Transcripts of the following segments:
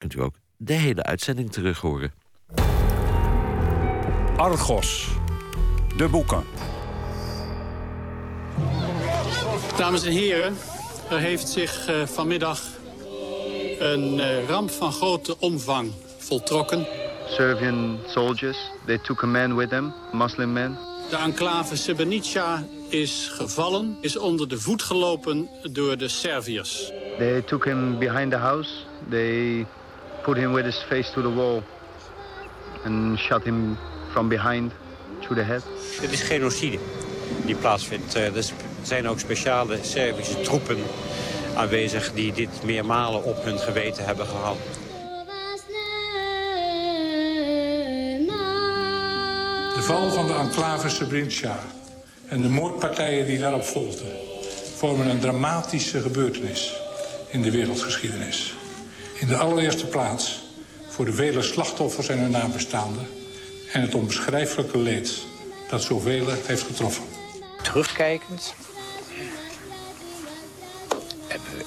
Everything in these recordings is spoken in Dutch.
kunt u ook de hele uitzending terug horen. Argos, de boeken. Dames en heren, er heeft zich uh, vanmiddag een uh, ramp van grote omvang voltrokken. Serbian soldiers, they took a man with them, Muslim man. De enclave Srebrenica is gevallen, is onder de voet gelopen door de Serviërs. They took him behind the house. They put him with his face to the wall and shot him from behind through the head. Dit is genocide die plaatsvindt. Eh, er zijn ook speciale Servische troepen aanwezig die dit meermalen op hun geweten hebben gehad. De val van de enclave Srebrenica en de moordpartijen die daarop volgden... vormen een dramatische gebeurtenis in de wereldgeschiedenis. In de allereerste plaats voor de vele slachtoffers en hun nabestaanden... en het onbeschrijfelijke leed dat zoveel heeft getroffen. Terugkijkend hebben we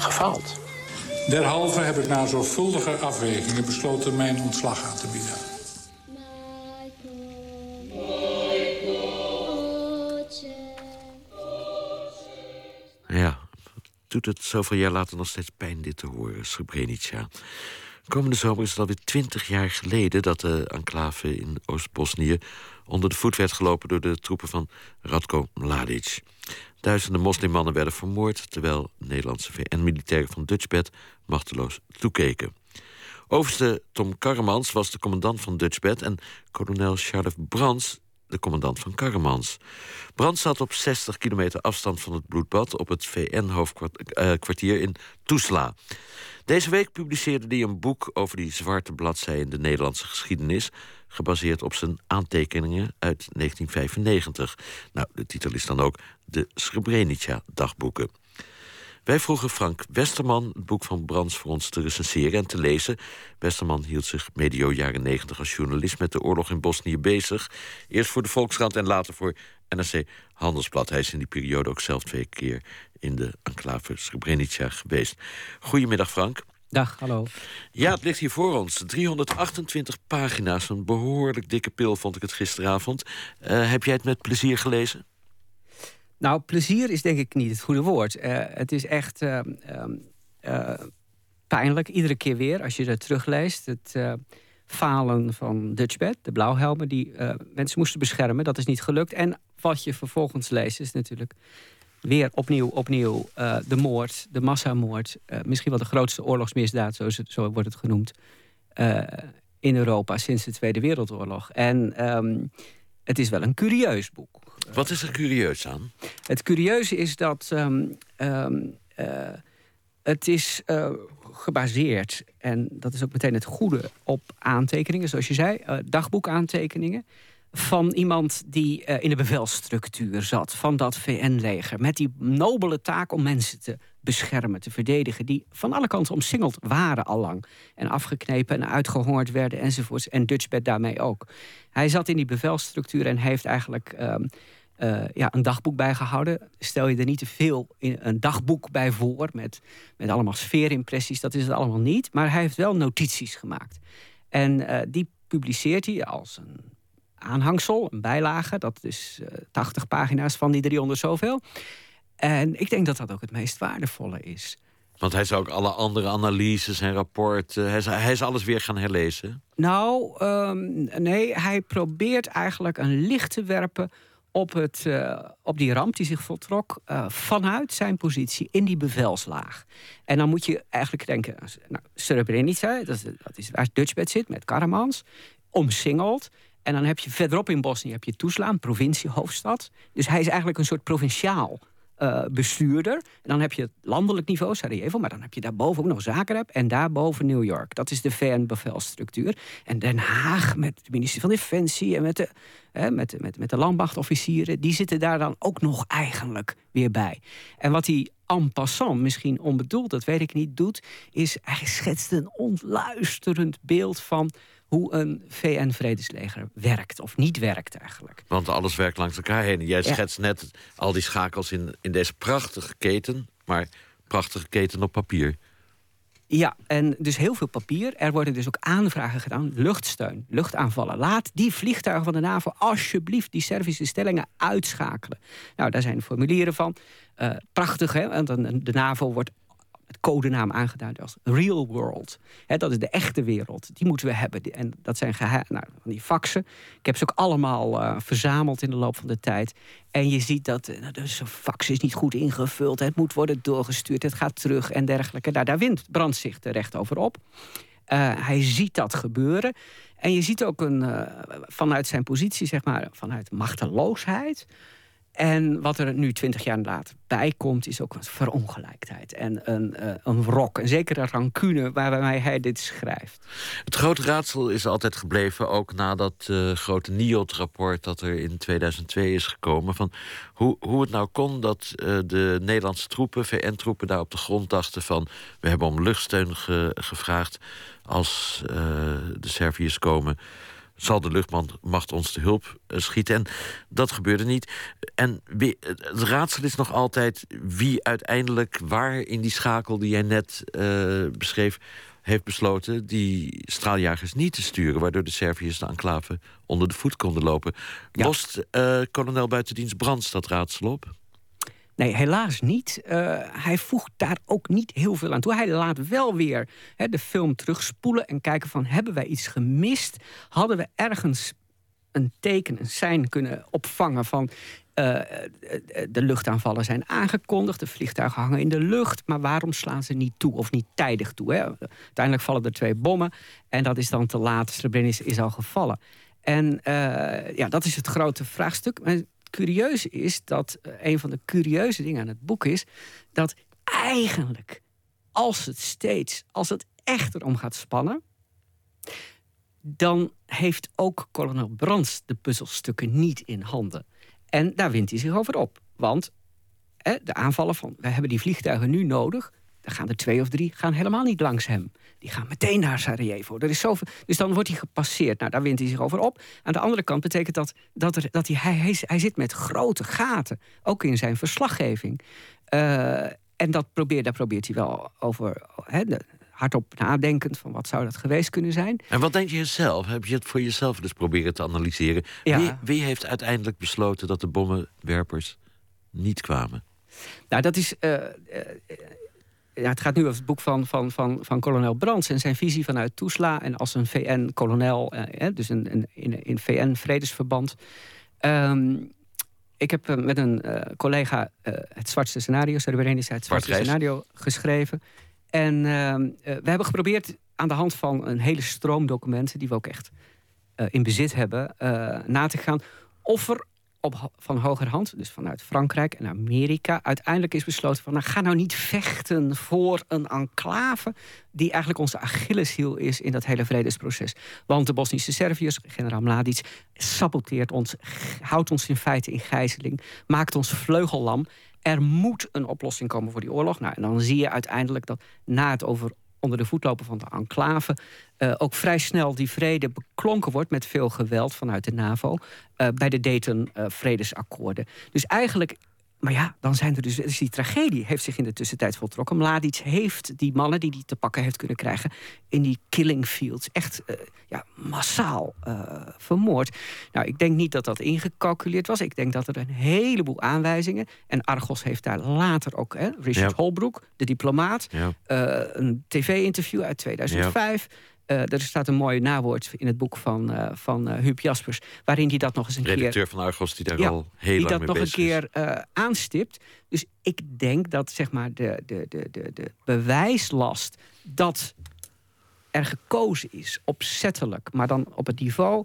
gefaald. Derhalve heb ik na zorgvuldige afwegingen besloten mijn ontslag aan te bieden. Doet het zoveel jaar later nog steeds pijn dit te horen, Srebrenica. Komende zomer is het alweer twintig jaar geleden dat de enclave in Oost-Bosnië onder de voet werd gelopen door de troepen van Radko Mladic. Duizenden moslimmannen werden vermoord, terwijl Nederlandse VN-militairen van Dutchbed machteloos toekeken. Overste Tom Karremans was de commandant van Dutchbed en kolonel Charles Brands de commandant van Karremans. Brand zat op 60 kilometer afstand van het bloedbad... op het VN-hoofdkwartier in Tuzla. Deze week publiceerde hij een boek over die zwarte bladzij... in de Nederlandse geschiedenis... gebaseerd op zijn aantekeningen uit 1995. Nou, de titel is dan ook de Srebrenica-dagboeken. Wij vroegen Frank Westerman het boek van Brands voor ons te recenseren en te lezen. Westerman hield zich medio jaren negentig als journalist met de oorlog in Bosnië bezig. Eerst voor de Volkskrant en later voor NRC Handelsblad. Hij is in die periode ook zelf twee keer in de enclave Srebrenica geweest. Goedemiddag Frank. Dag, hallo. Ja, het ligt hier voor ons. 328 pagina's, een behoorlijk dikke pil vond ik het gisteravond. Uh, heb jij het met plezier gelezen? Nou, plezier is denk ik niet het goede woord. Uh, het is echt uh, uh, pijnlijk, iedere keer weer, als je het terugleest. Het falen van Dutchbed, de blauwhelmen, die mensen moesten beschermen. Dat is niet gelukt. En wat je vervolgens leest, is natuurlijk weer opnieuw, opnieuw de moord, de massamoord. misschien wel de grootste oorlogsmisdaad, zo, zo wordt het genoemd. in Europa sinds de Tweede Wereldoorlog. En um, het is wel een curieus boek. Wat is er curieus aan? Het curieuze is dat um, um, uh, het is uh, gebaseerd, en dat is ook meteen het goede, op aantekeningen, zoals je zei, uh, dagboekaantekeningen van iemand die in de bevelstructuur zat van dat VN-leger. Met die nobele taak om mensen te beschermen, te verdedigen. Die van alle kanten omsingeld waren allang. En afgeknepen en uitgehongerd werden enzovoorts. En Dutchbed daarmee ook. Hij zat in die bevelstructuur en heeft eigenlijk... Um, uh, ja, een dagboek bijgehouden. Stel je er niet te veel in een dagboek bij voor met, met allemaal sfeerimpressies. Dat is het allemaal niet. Maar hij heeft wel notities gemaakt. En uh, die publiceert hij als een aanhangsel, een bijlage. Dat is uh, 80 pagina's van die 300 zoveel. En ik denk dat dat ook het meest waardevolle is. Want hij zou ook alle andere analyses en rapporten... Hij is, hij is alles weer gaan herlezen? Nou, um, nee, hij probeert eigenlijk een licht te werpen op, het, uh, op die ramp die zich voltrok uh, vanuit zijn positie in die bevelslaag. En dan moet je eigenlijk denken, nou, dat is, dat is waar Dutchbed zit met Karamans, omsingeld. En dan heb je verderop in Bosnië heb je Tuzla, provinciehoofdstad. Dus hij is eigenlijk een soort provinciaal uh, bestuurder. En dan heb je het landelijk niveau, Sarajevo, maar dan heb je daarboven ook nog Zagreb en daarboven New York. Dat is de VN-bevelstructuur. En Den Haag met de minister van Defensie en met de, hè, met, met, met de landmachtofficieren, die zitten daar dan ook nog eigenlijk weer bij. En wat hij en passant, misschien onbedoeld, dat weet ik niet, doet, is hij schetst een ontluisterend beeld van hoe een VN-vredesleger werkt of niet werkt eigenlijk. Want alles werkt langs elkaar heen. Jij schetst net al die schakels in, in deze prachtige keten, maar prachtige keten op papier. Ja, en dus heel veel papier. Er worden dus ook aanvragen gedaan. Luchtsteun, luchtaanvallen. Laat die vliegtuigen van de NAVO alsjeblieft die Servische stellingen uitschakelen. Nou, daar zijn formulieren van. Uh, prachtig, hè? Want de NAVO wordt het codenaam aangeduid als real world. dat is de echte wereld. Die moeten we hebben. En dat zijn nou, die faxen. Ik heb ze ook allemaal uh, verzameld in de loop van de tijd. En je ziet dat uh, nou, dus fax is niet goed ingevuld. Het moet worden doorgestuurd. Het gaat terug en dergelijke. Nou, daar wint Brand zich terecht over op. Uh, hij ziet dat gebeuren. En je ziet ook een, vanuit zijn positie, zeg maar, vanuit machteloosheid en wat er nu twintig jaar later bij komt, is ook een verongelijkheid. En een, uh, een wrok, een zekere rancune waarbij hij dit schrijft. Het grote raadsel is altijd gebleven, ook na dat uh, grote NIOT-rapport... dat er in 2002 is gekomen, van hoe, hoe het nou kon... dat uh, de Nederlandse troepen, VN-troepen, daar op de grond dachten van... we hebben om luchtsteun ge gevraagd als de Serviërs komen zal de luchtmacht ons te hulp eh, schieten. En dat gebeurde niet. En het raadsel is nog altijd wie uiteindelijk waar in die schakel die jij net uh, beschreef heeft besloten die straaljagers niet te sturen... waardoor de Serviërs de enclave onder de voet konden lopen. Lost uh, kolonel buitendienst Brands dat raadsel op? Nee, helaas niet. Uh, hij voegt daar ook niet heel veel aan toe. Hij laat wel weer de film terugspoelen en kijken van... hebben wij iets gemist? Hadden we ergens een teken, een sein kunnen opvangen van... Uh, de luchtaanvallen zijn aangekondigd, de vliegtuigen hangen in de lucht... maar waarom slaan ze niet toe of niet tijdig toe? Hè? Uiteindelijk vallen er twee bommen en dat is dan te laat. Srebrenica is al gevallen. En ja, dat is het grote vraagstuk curieuze is dat uh, een van de curieuze dingen aan het boek is dat eigenlijk als het steeds, als het echt erom gaat spannen, dan heeft ook kolonel Brands de puzzelstukken niet in handen. En daar wint hij zich over op. Want de aanvallen van we hebben die vliegtuigen nu nodig. Dan gaan er twee of drie gaan helemaal niet langs hem. Die gaan meteen naar Sarajevo. Er is zoveel, dus dan wordt hij gepasseerd. Nou, daar wint hij zich over op. Aan de andere kant betekent dat dat, er, dat hij, hij, hij, zit met grote gaten. Ook in zijn verslaggeving. Uh, en dat probeert, daar probeert hij wel over he, de, hardop nadenkend van wat zou dat geweest kunnen zijn. En wat denk je zelf? Heb je het voor jezelf dus proberen te analyseren? Ja. Wie, wie, heeft uiteindelijk besloten dat de bommenwerpers niet kwamen? Nou, dat is. Uh, uh, ja, het gaat nu over het boek van, van, van, van kolonel Brands en zijn visie vanuit Toesla en als een VN-kolonel, eh, dus een, een, in, in VN-vredesverband. Um, ik heb eh, met een uh, collega uh, het zwartste scenario, Srebrenica, het zwartste scenario geschreven. En ehm, we hebben geprobeerd aan de hand van een hele stroom documenten, die we ook echt in bezit hebben, na te gaan of er op, van hogerhand, dus vanuit Frankrijk en Amerika, uiteindelijk is besloten van nou, ga nou niet vechten voor een enclave die eigenlijk onze Achilleshiel is in dat hele vredesproces. Want de Bosnische Serviërs, generaal Mladic, saboteert ons, houdt ons in feite in gijzeling, maakt ons vleugellam. Er moet een oplossing komen voor die oorlog. Nou, en dan zie je uiteindelijk dat na het over onder de voetlopen van de enclave uh, ook vrij snel die vrede beklonken wordt met veel geweld vanuit de NAVO uh, bij de Dayton-vredesakkoorden. Uh, dus eigenlijk maar ja, dan zijn er dus, dus... die tragedie heeft zich in de tussentijd voltrokken. Mladic heeft die mannen die hij te pakken heeft kunnen krijgen... in die killing fields echt uh, ja, massaal uh, vermoord. Nou, ik denk niet dat dat ingecalculeerd was. Ik denk dat er een heleboel aanwijzingen... en Argos heeft daar later ook... Hè, Richard ja. Holbrooke, de diplomaat... Ja. Uh, een tv-interview uit 2005... Ja. Uh, er staat een mooi nawoord in het boek van, uh, van uh, Huub Jaspers... waarin hij dat nog eens een Redacteur keer... Redacteur van Argos die daar al heel lang mee bezig is. Die dat nog een keer aanstipt. Dus ik denk dat zeg maar, de, de, de, de, de bewijslast dat er gekozen is, opzettelijk... maar dan op het niveau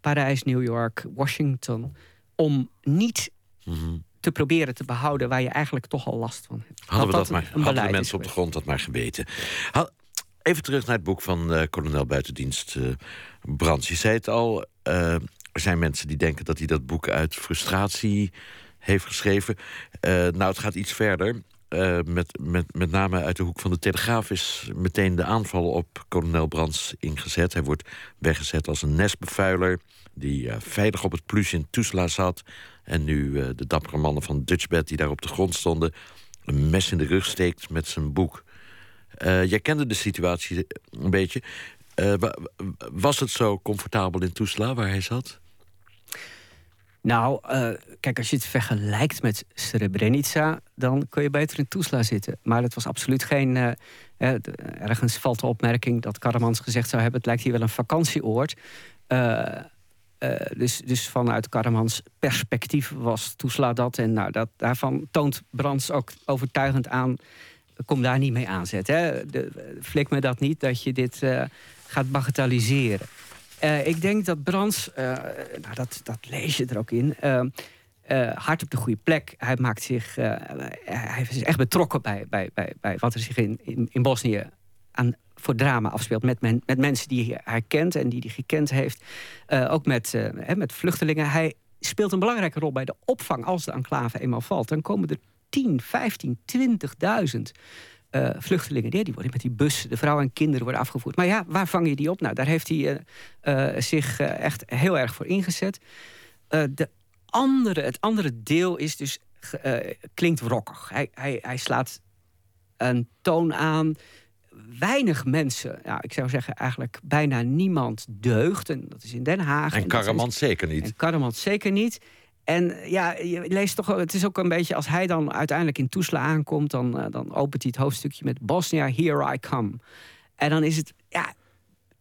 Parijs, New York, Washington... om niet... Mm -hmm te proberen te behouden waar je eigenlijk toch al last van hebt. Hadden, we dat, maar, hadden de mensen op de grond dat maar geweten. Even terug naar het boek van uh, kolonel buitendienst uh, Brands. Je zei het al, uh, er zijn mensen die denken dat hij dat boek uit frustratie heeft geschreven. nou, het gaat iets verder. met, met, met name uit de hoek van de Telegraaf is meteen de aanval op kolonel Brands ingezet. Hij wordt weggezet als een nestbevuiler die veilig op het plus in Tuzla zat. En nu de dappere mannen van Dutchbed die daar op de grond stonden... een mes in de rug steekt met zijn boek Uh, jij kende de situatie een beetje. Uh, was het zo comfortabel in Tuzla waar hij zat? Nou, kijk, als je het vergelijkt met Srebrenica, dan kun je beter in Tuzla zitten. Maar het was absoluut geen. Ergens valt de opmerking dat Karamans gezegd zou hebben: het lijkt hier wel een vakantieoord. Dus, dus vanuit Karamans perspectief was Tuzla dat. En nou, dat, daarvan toont Brands ook overtuigend aan. Kom daar niet mee aanzetten. Hè. Flik me dat niet dat je dit gaat bagatelliseren. Uh, ik denk dat Brands, uh, nou dat, dat lees je er ook in, hard op de goede plek. Hij, maakt zich, hij is echt betrokken bij, bij, bij, bij wat er zich in, in, Bosnië aan, voor drama afspeelt. Met, met mensen die hij kent en die hij gekend heeft. ook met, met vluchtelingen. Hij speelt een belangrijke rol bij de opvang als de enclave eenmaal valt. Dan komen er 10, 15, 20.000 uh, vluchtelingen. Die, die worden met die bus, de vrouwen en kinderen worden afgevoerd. Maar ja, waar vang je die op? Nou, daar heeft hij uh, zich echt heel erg voor ingezet. de andere, het andere deel is dus, klinkt rockig. Hij, hij, hij slaat een toon aan. Weinig mensen, nou, ik zou zeggen eigenlijk bijna niemand deugt. En dat is in Den Haag. En, en Karamans zeker niet. En Karamans zeker niet. En ja, je leest toch, het is ook een beetje als hij dan uiteindelijk in Toesla aankomt, dan, uh, dan opent hij het hoofdstukje met Bosnia, Here I Come. En dan is het, ja,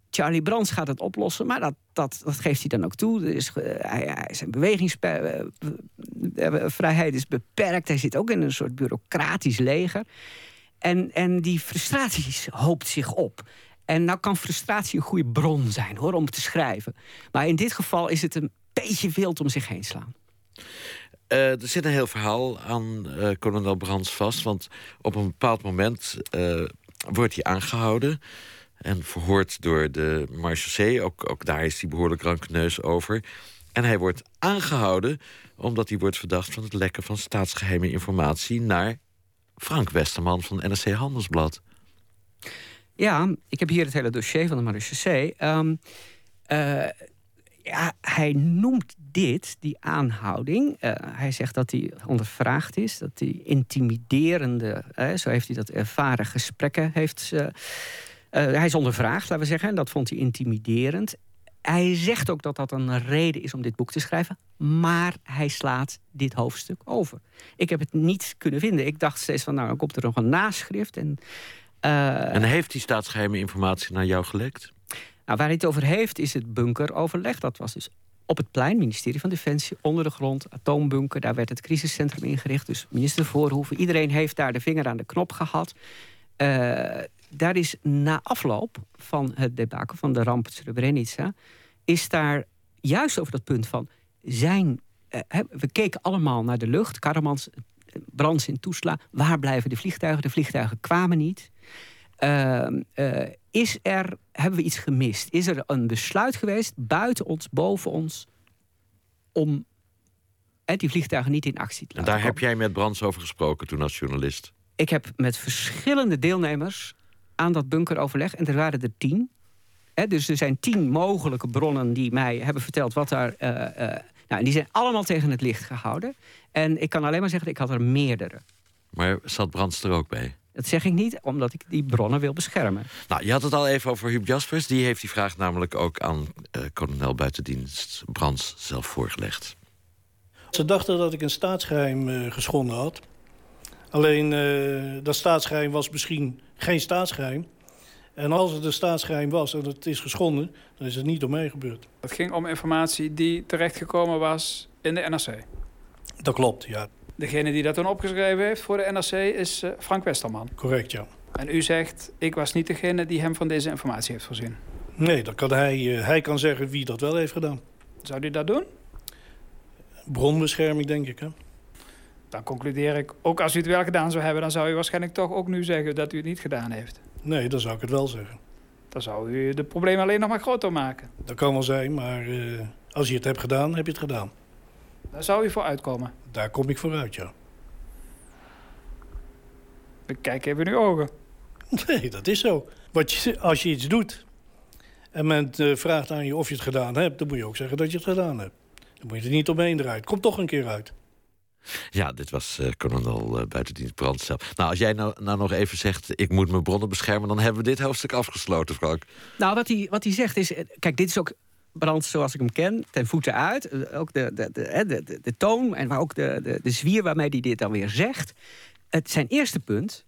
Charlie Brands gaat het oplossen, maar dat, dat, dat geeft hij dan ook toe. Dus, zijn bewegingsvrijheid is beperkt. Hij zit ook in een soort bureaucratisch leger. En, en die frustraties hoopt zich op. En nou kan frustratie een goede bron zijn hoor, om te schrijven. Maar in dit geval is het een beetje wild om zich heen slaan. Uh, er zit een heel verhaal aan uh, kolonel Brands vast. Want op een bepaald moment uh, wordt hij aangehouden. En verhoord door de marechaussee. Ook, ook daar is hij behoorlijk rankeneus over. En hij wordt aangehouden omdat hij wordt verdacht van het lekken van staatsgeheime informatie naar Frank Westerman van NRC Handelsblad. Ja, ik heb hier het hele dossier van de marechaussee. Um, hij noemt dit, die aanhouding. Uh, hij zegt dat hij ondervraagd is, dat hij intimiderende, uh, zo heeft hij dat ervaren, gesprekken heeft. Uh, hij is ondervraagd, laten we zeggen, en dat vond hij intimiderend. Hij zegt ook dat dat een reden is om dit boek te schrijven, maar hij slaat dit hoofdstuk over. Ik heb het niet kunnen vinden. Ik dacht steeds van, nou, dan komt er nog een naschrift. En, en heeft die staatsgeheime informatie naar jou gelekt? Nou, waar hij het over heeft is het bunkeroverleg. Dat was dus op het plein, ministerie van Defensie, onder de grond, atoombunker. Daar werd het crisiscentrum ingericht. Dus minister Voorhoeven, iedereen heeft daar de vinger aan de knop gehad. Uh, daar is na afloop van het debakel van de ramp Srebrenica... is daar juist over dat punt van zijn... Uh, we keken allemaal naar de lucht, Karamans, Brands in Toesla. Waar blijven de vliegtuigen? De vliegtuigen kwamen niet. Uh, is er, hebben we iets gemist? Is er een besluit geweest, buiten ons, boven ons, om die vliegtuigen niet in actie te laten En daar heb jij met Brands over gesproken toen als journalist? Ik heb met verschillende deelnemers aan dat bunkeroverleg, en er waren er tien. dus er zijn tien mogelijke bronnen die mij hebben verteld wat daar. Uh, uh, nou, en die zijn allemaal tegen het licht gehouden. En ik kan alleen maar zeggen, ik had er meerdere. Maar zat Brands er ook bij? Dat zeg ik niet, omdat ik die bronnen wil beschermen. Nou, je had het al even over Huub Jaspers. Die heeft die vraag namelijk ook aan uh, kolonel buitendienst Brands zelf voorgelegd. Ze dachten dat ik een staatsgeheim uh, geschonden had. Alleen uh, dat staatsgeheim was misschien geen staatsgeheim. En als het een staatsgeheim was en het is geschonden, dan is het niet door mij gebeurd. Het ging om informatie die terechtgekomen was in de NRC. Dat klopt, ja. Degene die dat toen opgeschreven heeft voor de NRC is uh, Frank Westerman. Correct, ja. En u zegt, ik was niet degene die hem van deze informatie heeft voorzien. Nee, dan kan hij, uh, hij kan zeggen wie dat wel heeft gedaan. Zou u dat doen? Bronbescherming, denk ik, hè. Dan concludeer ik, ook als u het wel gedaan zou hebben... dan zou u waarschijnlijk toch ook nu zeggen dat u het niet gedaan heeft. Nee, dan zou ik het wel zeggen. Dan zou u de probleem alleen nog maar groter maken. Dat kan wel zijn, maar uh, als je het hebt gedaan, heb je het gedaan. Daar zou u voor uitkomen? Daar kom ik vooruit, ja. Kijk even in uw ogen. Nee, dat is zo. Wat je, als je iets doet en men uh, vraagt aan je of je het gedaan hebt... dan moet je ook zeggen dat je het gedaan hebt. Dan moet je er niet omheen draaien. Komt toch een keer uit. Ja, dit was uh, kolonel uh, buitendienst Brandstel. Nou, als jij nou, nou nog even zegt... ik moet mijn bronnen beschermen... dan hebben we dit hoofdstuk afgesloten, Frank. Nou, wat hij, wat hij zegt is... Kijk, dit is ook Brand zoals ik hem ken, ten voeten uit. Ook de, de, de, de, de toon en ook de, de, de zwier waarmee hij dit dan weer zegt. Het, zijn eerste punt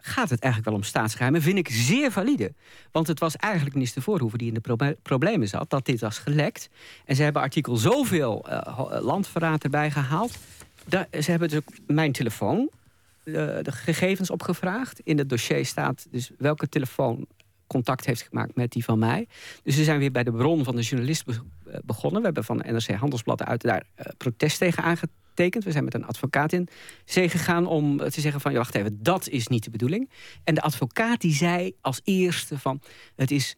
gaat het eigenlijk wel om staatsgeheimen, vind ik zeer valide. Want het was eigenlijk minister Voorhoeven die in de problemen zat... dat dit was gelekt. En ze hebben artikel zoveel uh, landverraad erbij gehaald. ze hebben dus mijn telefoon, uh, de gegevens opgevraagd. In het dossier staat dus welke telefoon contact heeft gemaakt met die van mij. Dus we zijn weer bij de bron van de journalist eh, begonnen. We hebben van NRC Handelsblad uit daar protest tegen aangetekend we zijn met een advocaat in zee gegaan om te zeggen van... ja, wacht even, dat is niet de bedoeling. En de advocaat die zei als eerste van... het is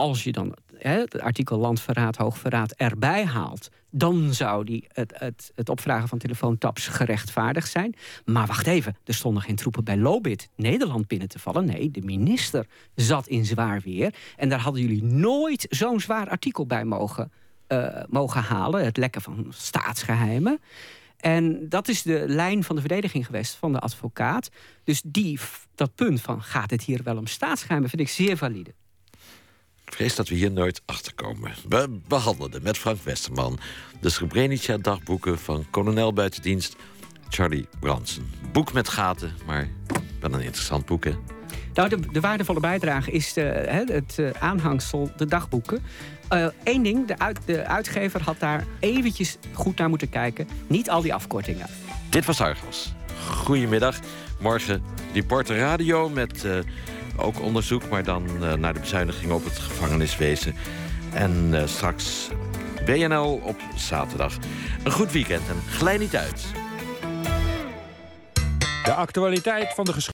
als je dan hè, het artikel landverraad, hoogverraad erbij haalt... dan zou die het, het, het opvragen van telefoontaps gerechtvaardigd zijn. Maar wacht even, er stonden geen troepen bij Lobit Nederland binnen te vallen. Nee, de minister zat in zwaar weer. En daar hadden jullie nooit zo'n zwaar artikel bij mogen uh, mogen halen. Het lekken van staatsgeheimen. En dat is de lijn van de verdediging geweest van de advocaat. Dus die, dat punt van gaat het hier wel om staatsgeheimen... vind ik zeer valide. Vrees dat we hier nooit achter komen. We behandelden met Frank Westerman... de Srebrenica-dagboeken van kolonel buitendienst Charlie Branson. Boek met gaten, maar wel een interessant boek, hè? Nou, de, de waardevolle bijdrage is de, het uh, aanhangsel, de dagboeken. Eén eh, ding, de, uit, de uitgever had daar eventjes goed naar moeten kijken. Niet al die afkortingen. Dit was Argos. Goedemiddag. Morgen Reporter Radio met uh, ook onderzoek... maar dan uh, naar de bezuiniging op het gevangeniswezen. En straks BNL op zaterdag. Een goed weekend en glij niet uit. De actualiteit van de geschiedenis.